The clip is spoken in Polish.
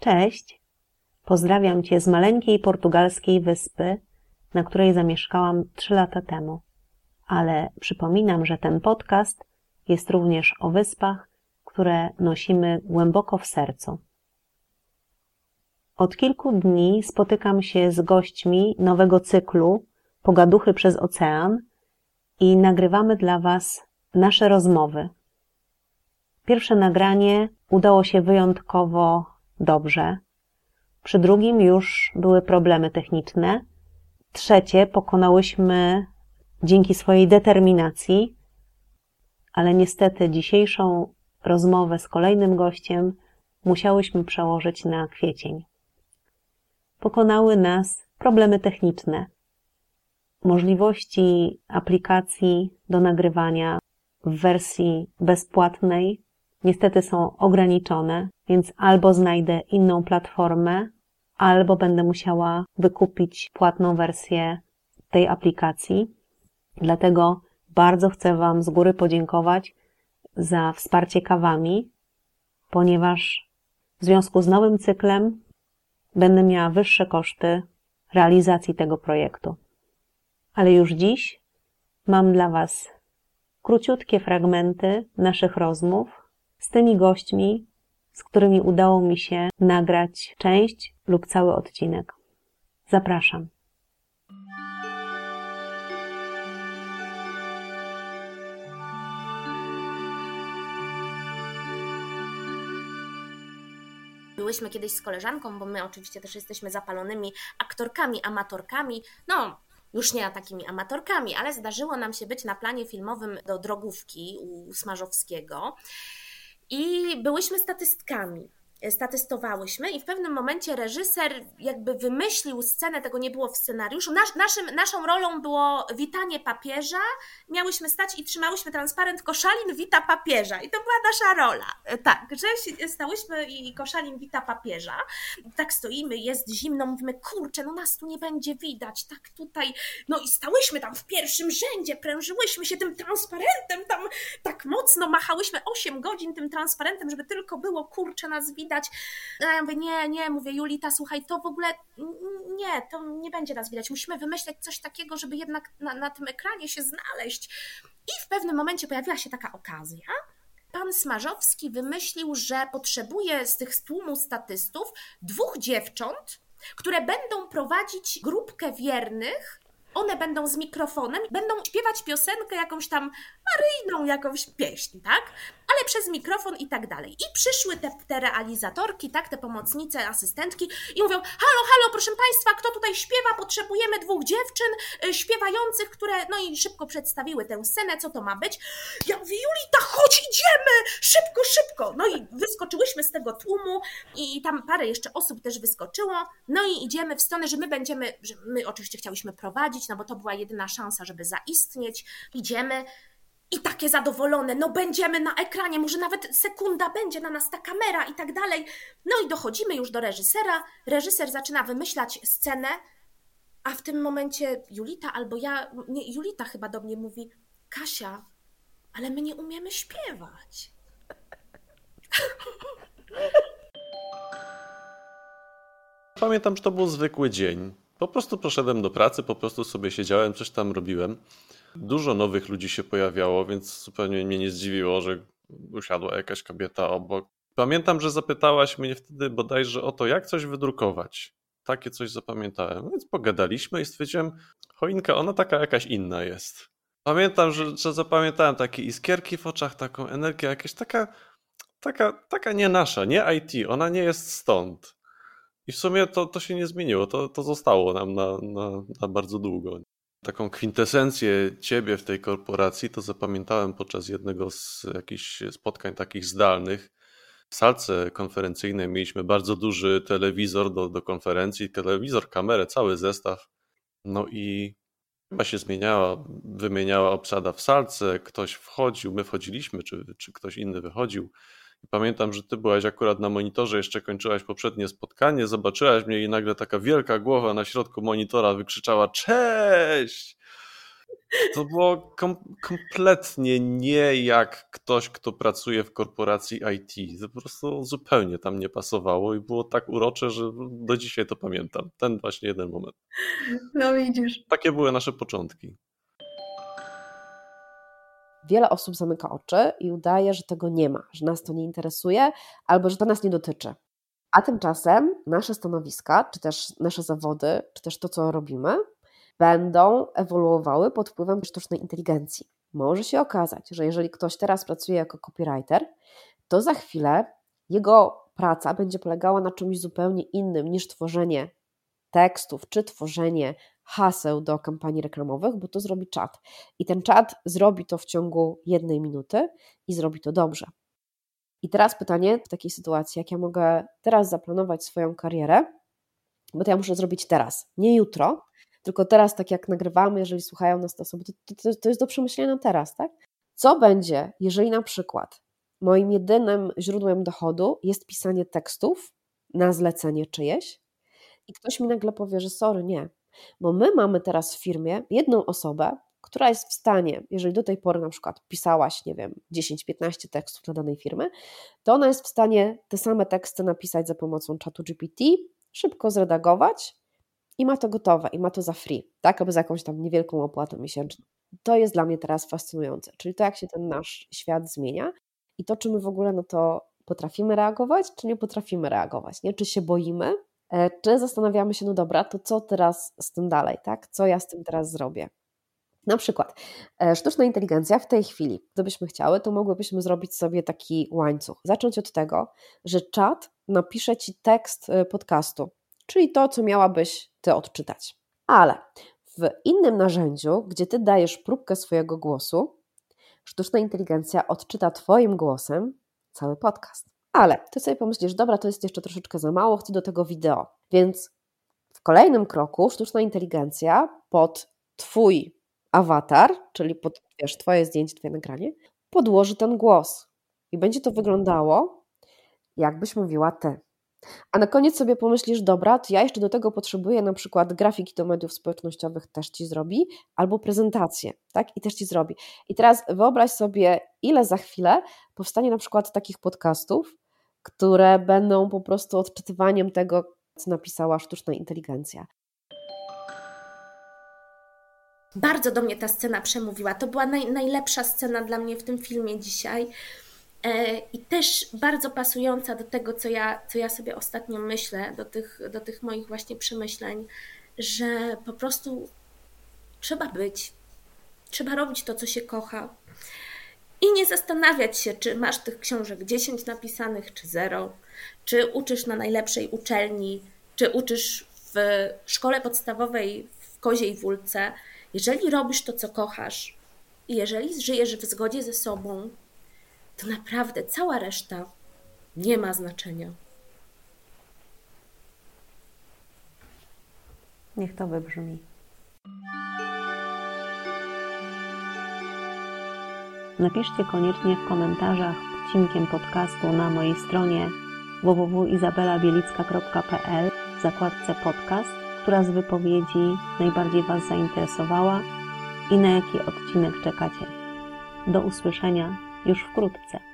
Cześć! Pozdrawiam Cię z maleńkiej portugalskiej wyspy, na której zamieszkałam trzy lata temu. Ale przypominam, że ten podcast jest również o wyspach, które nosimy głęboko w sercu. Od kilku dni spotykam się z gośćmi nowego cyklu Pogaduchy przez Ocean i nagrywamy dla Was nasze rozmowy. Pierwsze nagranie udało się wyjątkowo dobrze. Przy drugim już były problemy techniczne. Trzecie pokonałyśmy dzięki swojej determinacji, ale niestety dzisiejszą rozmowę z kolejnym gościem musiałyśmy przełożyć na kwiecień. Pokonały nas problemy techniczne. Możliwości aplikacji do nagrywania w wersji bezpłatnej niestety są ograniczone, więc albo znajdę inną platformę, albo będę musiała wykupić płatną wersję tej aplikacji. Dlatego bardzo chcę Wam z góry podziękować za wsparcie kawami, ponieważ w związku z nowym cyklem będę miała wyższe koszty realizacji tego projektu. Ale już dziś mam dla Was króciutkie fragmenty naszych rozmów z tymi gośćmi, z którymi udało mi się nagrać część lub cały odcinek. Zapraszam. Byłyśmy kiedyś z koleżanką, bo my oczywiście też jesteśmy zapalonymi aktorkami, amatorkami. No, już nie takimi amatorkami, ale zdarzyło nam się być na planie filmowym do drogówki u Smarzowskiego i byłyśmy statystkami statystowałyśmy i w pewnym momencie reżyser jakby wymyślił scenę, tego nie było w scenariuszu. Nasz, naszym, naszą rolą było witanie papieża. Miałyśmy stać i trzymałyśmy transparent Koszalin wita papieża i to była nasza rola. E, tak, że stałyśmy i Koszalin wita papieża. Tak stoimy, jest zimno, mówimy, kurczę, no nas tu nie będzie widać, tak tutaj. No i stałyśmy tam w pierwszym rzędzie, prężyłyśmy się tym transparentem, tam tak mocno machałyśmy 8 godzin tym transparentem, żeby tylko było, kurczę, nas widać widać. A ja mówię, nie, nie, mówię, Julita, słuchaj, to w ogóle nie, to nie będzie nas widać. Musimy wymyśleć coś takiego, żeby jednak na, na tym ekranie się znaleźć. I w pewnym momencie pojawiła się taka okazja, pan Smarzowski wymyślił, że potrzebuje z tych tłumu statystów dwóch dziewcząt, które będą prowadzić grupkę wiernych. One będą z mikrofonem, będą śpiewać piosenkę jakąś tam maryjną, jakąś pieśń, tak? ale przez mikrofon i tak dalej. I przyszły te, te realizatorki, tak, te pomocnice, asystentki i mówią, halo, halo, proszę Państwa, kto tutaj śpiewa? Potrzebujemy dwóch dziewczyn y, śpiewających, które, no i szybko przedstawiły tę scenę, co to ma być. Ja mówię, Julita, chodź, idziemy, szybko, szybko. No i wyskoczyłyśmy z tego tłumu i tam parę jeszcze osób też wyskoczyło, no i idziemy w stronę, że my będziemy, że my oczywiście chciałyśmy prowadzić, no bo to była jedyna szansa, żeby zaistnieć. Idziemy, i takie zadowolone, no będziemy na ekranie, może nawet sekunda będzie na nas ta kamera i tak dalej. No i dochodzimy już do reżysera. Reżyser zaczyna wymyślać scenę, a w tym momencie Julita albo ja, nie, Julita chyba do mnie mówi: Kasia, ale my nie umiemy śpiewać. Pamiętam, że to był zwykły dzień. Po prostu poszedłem do pracy, po prostu sobie siedziałem, coś tam robiłem. Dużo nowych ludzi się pojawiało, więc zupełnie mnie nie zdziwiło, że usiadła jakaś kobieta obok. Pamiętam, że zapytałaś mnie wtedy bodajże o to, jak coś wydrukować. Takie coś zapamiętałem. Więc pogadaliśmy i stwierdziłem, choinka, ona taka jakaś inna jest. Pamiętam, że, że zapamiętałem takie iskierki w oczach, taką energię, jakaś taka, taka, taka nie nasza, nie IT, ona nie jest stąd. I w sumie to, to się nie zmieniło, to, to zostało nam na, na, na bardzo długo. Taką kwintesencję ciebie w tej korporacji to zapamiętałem podczas jednego z jakichś spotkań takich zdalnych. W salce konferencyjnej mieliśmy bardzo duży telewizor do, do konferencji, telewizor, kamerę, cały zestaw. No i chyba się zmieniała, wymieniała obsada w salce, ktoś wchodził, my wchodziliśmy, czy, czy ktoś inny wychodził. Pamiętam, że ty byłaś akurat na monitorze, jeszcze kończyłaś poprzednie spotkanie, zobaczyłaś mnie i nagle taka wielka głowa na środku monitora wykrzyczała cześć! To było kom kompletnie nie jak ktoś, kto pracuje w korporacji IT. To po prostu zupełnie tam nie pasowało i było tak urocze, że do dzisiaj to pamiętam. Ten właśnie jeden moment. No widzisz. Takie były nasze początki. Wiele osób zamyka oczy i udaje, że tego nie ma, że nas to nie interesuje albo że to nas nie dotyczy. A tymczasem nasze stanowiska, czy też nasze zawody, czy też to, co robimy, będą ewoluowały pod wpływem sztucznej inteligencji. Może się okazać, że jeżeli ktoś teraz pracuje jako copywriter, to za chwilę jego praca będzie polegała na czymś zupełnie innym niż tworzenie tekstów czy tworzenie haseł do kampanii reklamowych, bo to zrobi czat. I ten czat zrobi to w ciągu jednej minuty i zrobi to dobrze. I teraz pytanie w takiej sytuacji, jak ja mogę teraz zaplanować swoją karierę, bo to ja muszę zrobić teraz, nie jutro, tylko teraz, tak jak nagrywamy, jeżeli słuchają nas te osoby, to, to, to jest do przemyślenia teraz, tak? Co będzie, jeżeli na przykład moim jedynym źródłem dochodu jest pisanie tekstów na zlecenie czyjeś i ktoś mi nagle powie, że sorry, nie, bo my mamy teraz w firmie jedną osobę, która jest w stanie, jeżeli do tej pory na przykład pisałaś, nie wiem, 10-15 tekstów dla danej firmy, to ona jest w stanie te same teksty napisać za pomocą czatu GPT, szybko zredagować i ma to gotowe, i ma to za free, tak, albo za jakąś tam niewielką opłatą miesięczną. To jest dla mnie teraz fascynujące, czyli to, jak się ten nasz świat zmienia i to, czy my w ogóle na to potrafimy reagować, czy nie potrafimy reagować, nie? Czy się boimy, czy zastanawiamy się, no dobra, to co teraz z tym dalej, tak? Co ja z tym teraz zrobię? Na przykład e, sztuczna inteligencja w tej chwili, gdybyśmy chciały, to mogłybyśmy zrobić sobie taki łańcuch. Zacząć od tego, że czat napisze ci tekst e, podcastu, czyli to, co miałabyś ty odczytać. Ale w innym narzędziu, gdzie ty dajesz próbkę swojego głosu, sztuczna inteligencja odczyta twoim głosem cały podcast. Ale ty sobie pomyślisz, dobra, to jest jeszcze troszeczkę za mało, chcę do tego wideo. Więc w kolejnym kroku sztuczna inteligencja pod twój awatar, czyli pod wiesz, twoje zdjęcie, twoje nagranie, podłoży ten głos. I będzie to wyglądało, jakbyś mówiła ty. A na koniec sobie pomyślisz, dobra, to ja jeszcze do tego potrzebuję na przykład grafiki do mediów społecznościowych też ci zrobi, albo prezentację, tak? I też ci zrobi. I teraz wyobraź sobie, ile za chwilę powstanie na przykład takich podcastów, które będą po prostu odczytywaniem tego, co napisała sztuczna inteligencja. Bardzo do mnie ta scena przemówiła. To była naj, najlepsza scena dla mnie w tym filmie dzisiaj. E, I też bardzo pasująca do tego, co ja, co ja sobie ostatnio myślę, do tych, do tych moich właśnie przemyśleń, że po prostu trzeba być, trzeba robić to, co się kocha. I nie zastanawiać się, czy masz tych książek 10 napisanych, czy 0, czy uczysz na najlepszej uczelni, czy uczysz w szkole podstawowej w Koziej Wólce. Jeżeli robisz to, co kochasz, i jeżeli żyjesz w zgodzie ze sobą, to naprawdę cała reszta nie ma znaczenia. Niech to wybrzmi. Napiszcie koniecznie w komentarzach odcinkiem podcastu na mojej stronie www.izabelabielicka.pl w zakładce podcast, która z wypowiedzi najbardziej Was zainteresowała i na jaki odcinek czekacie. Do usłyszenia już wkrótce.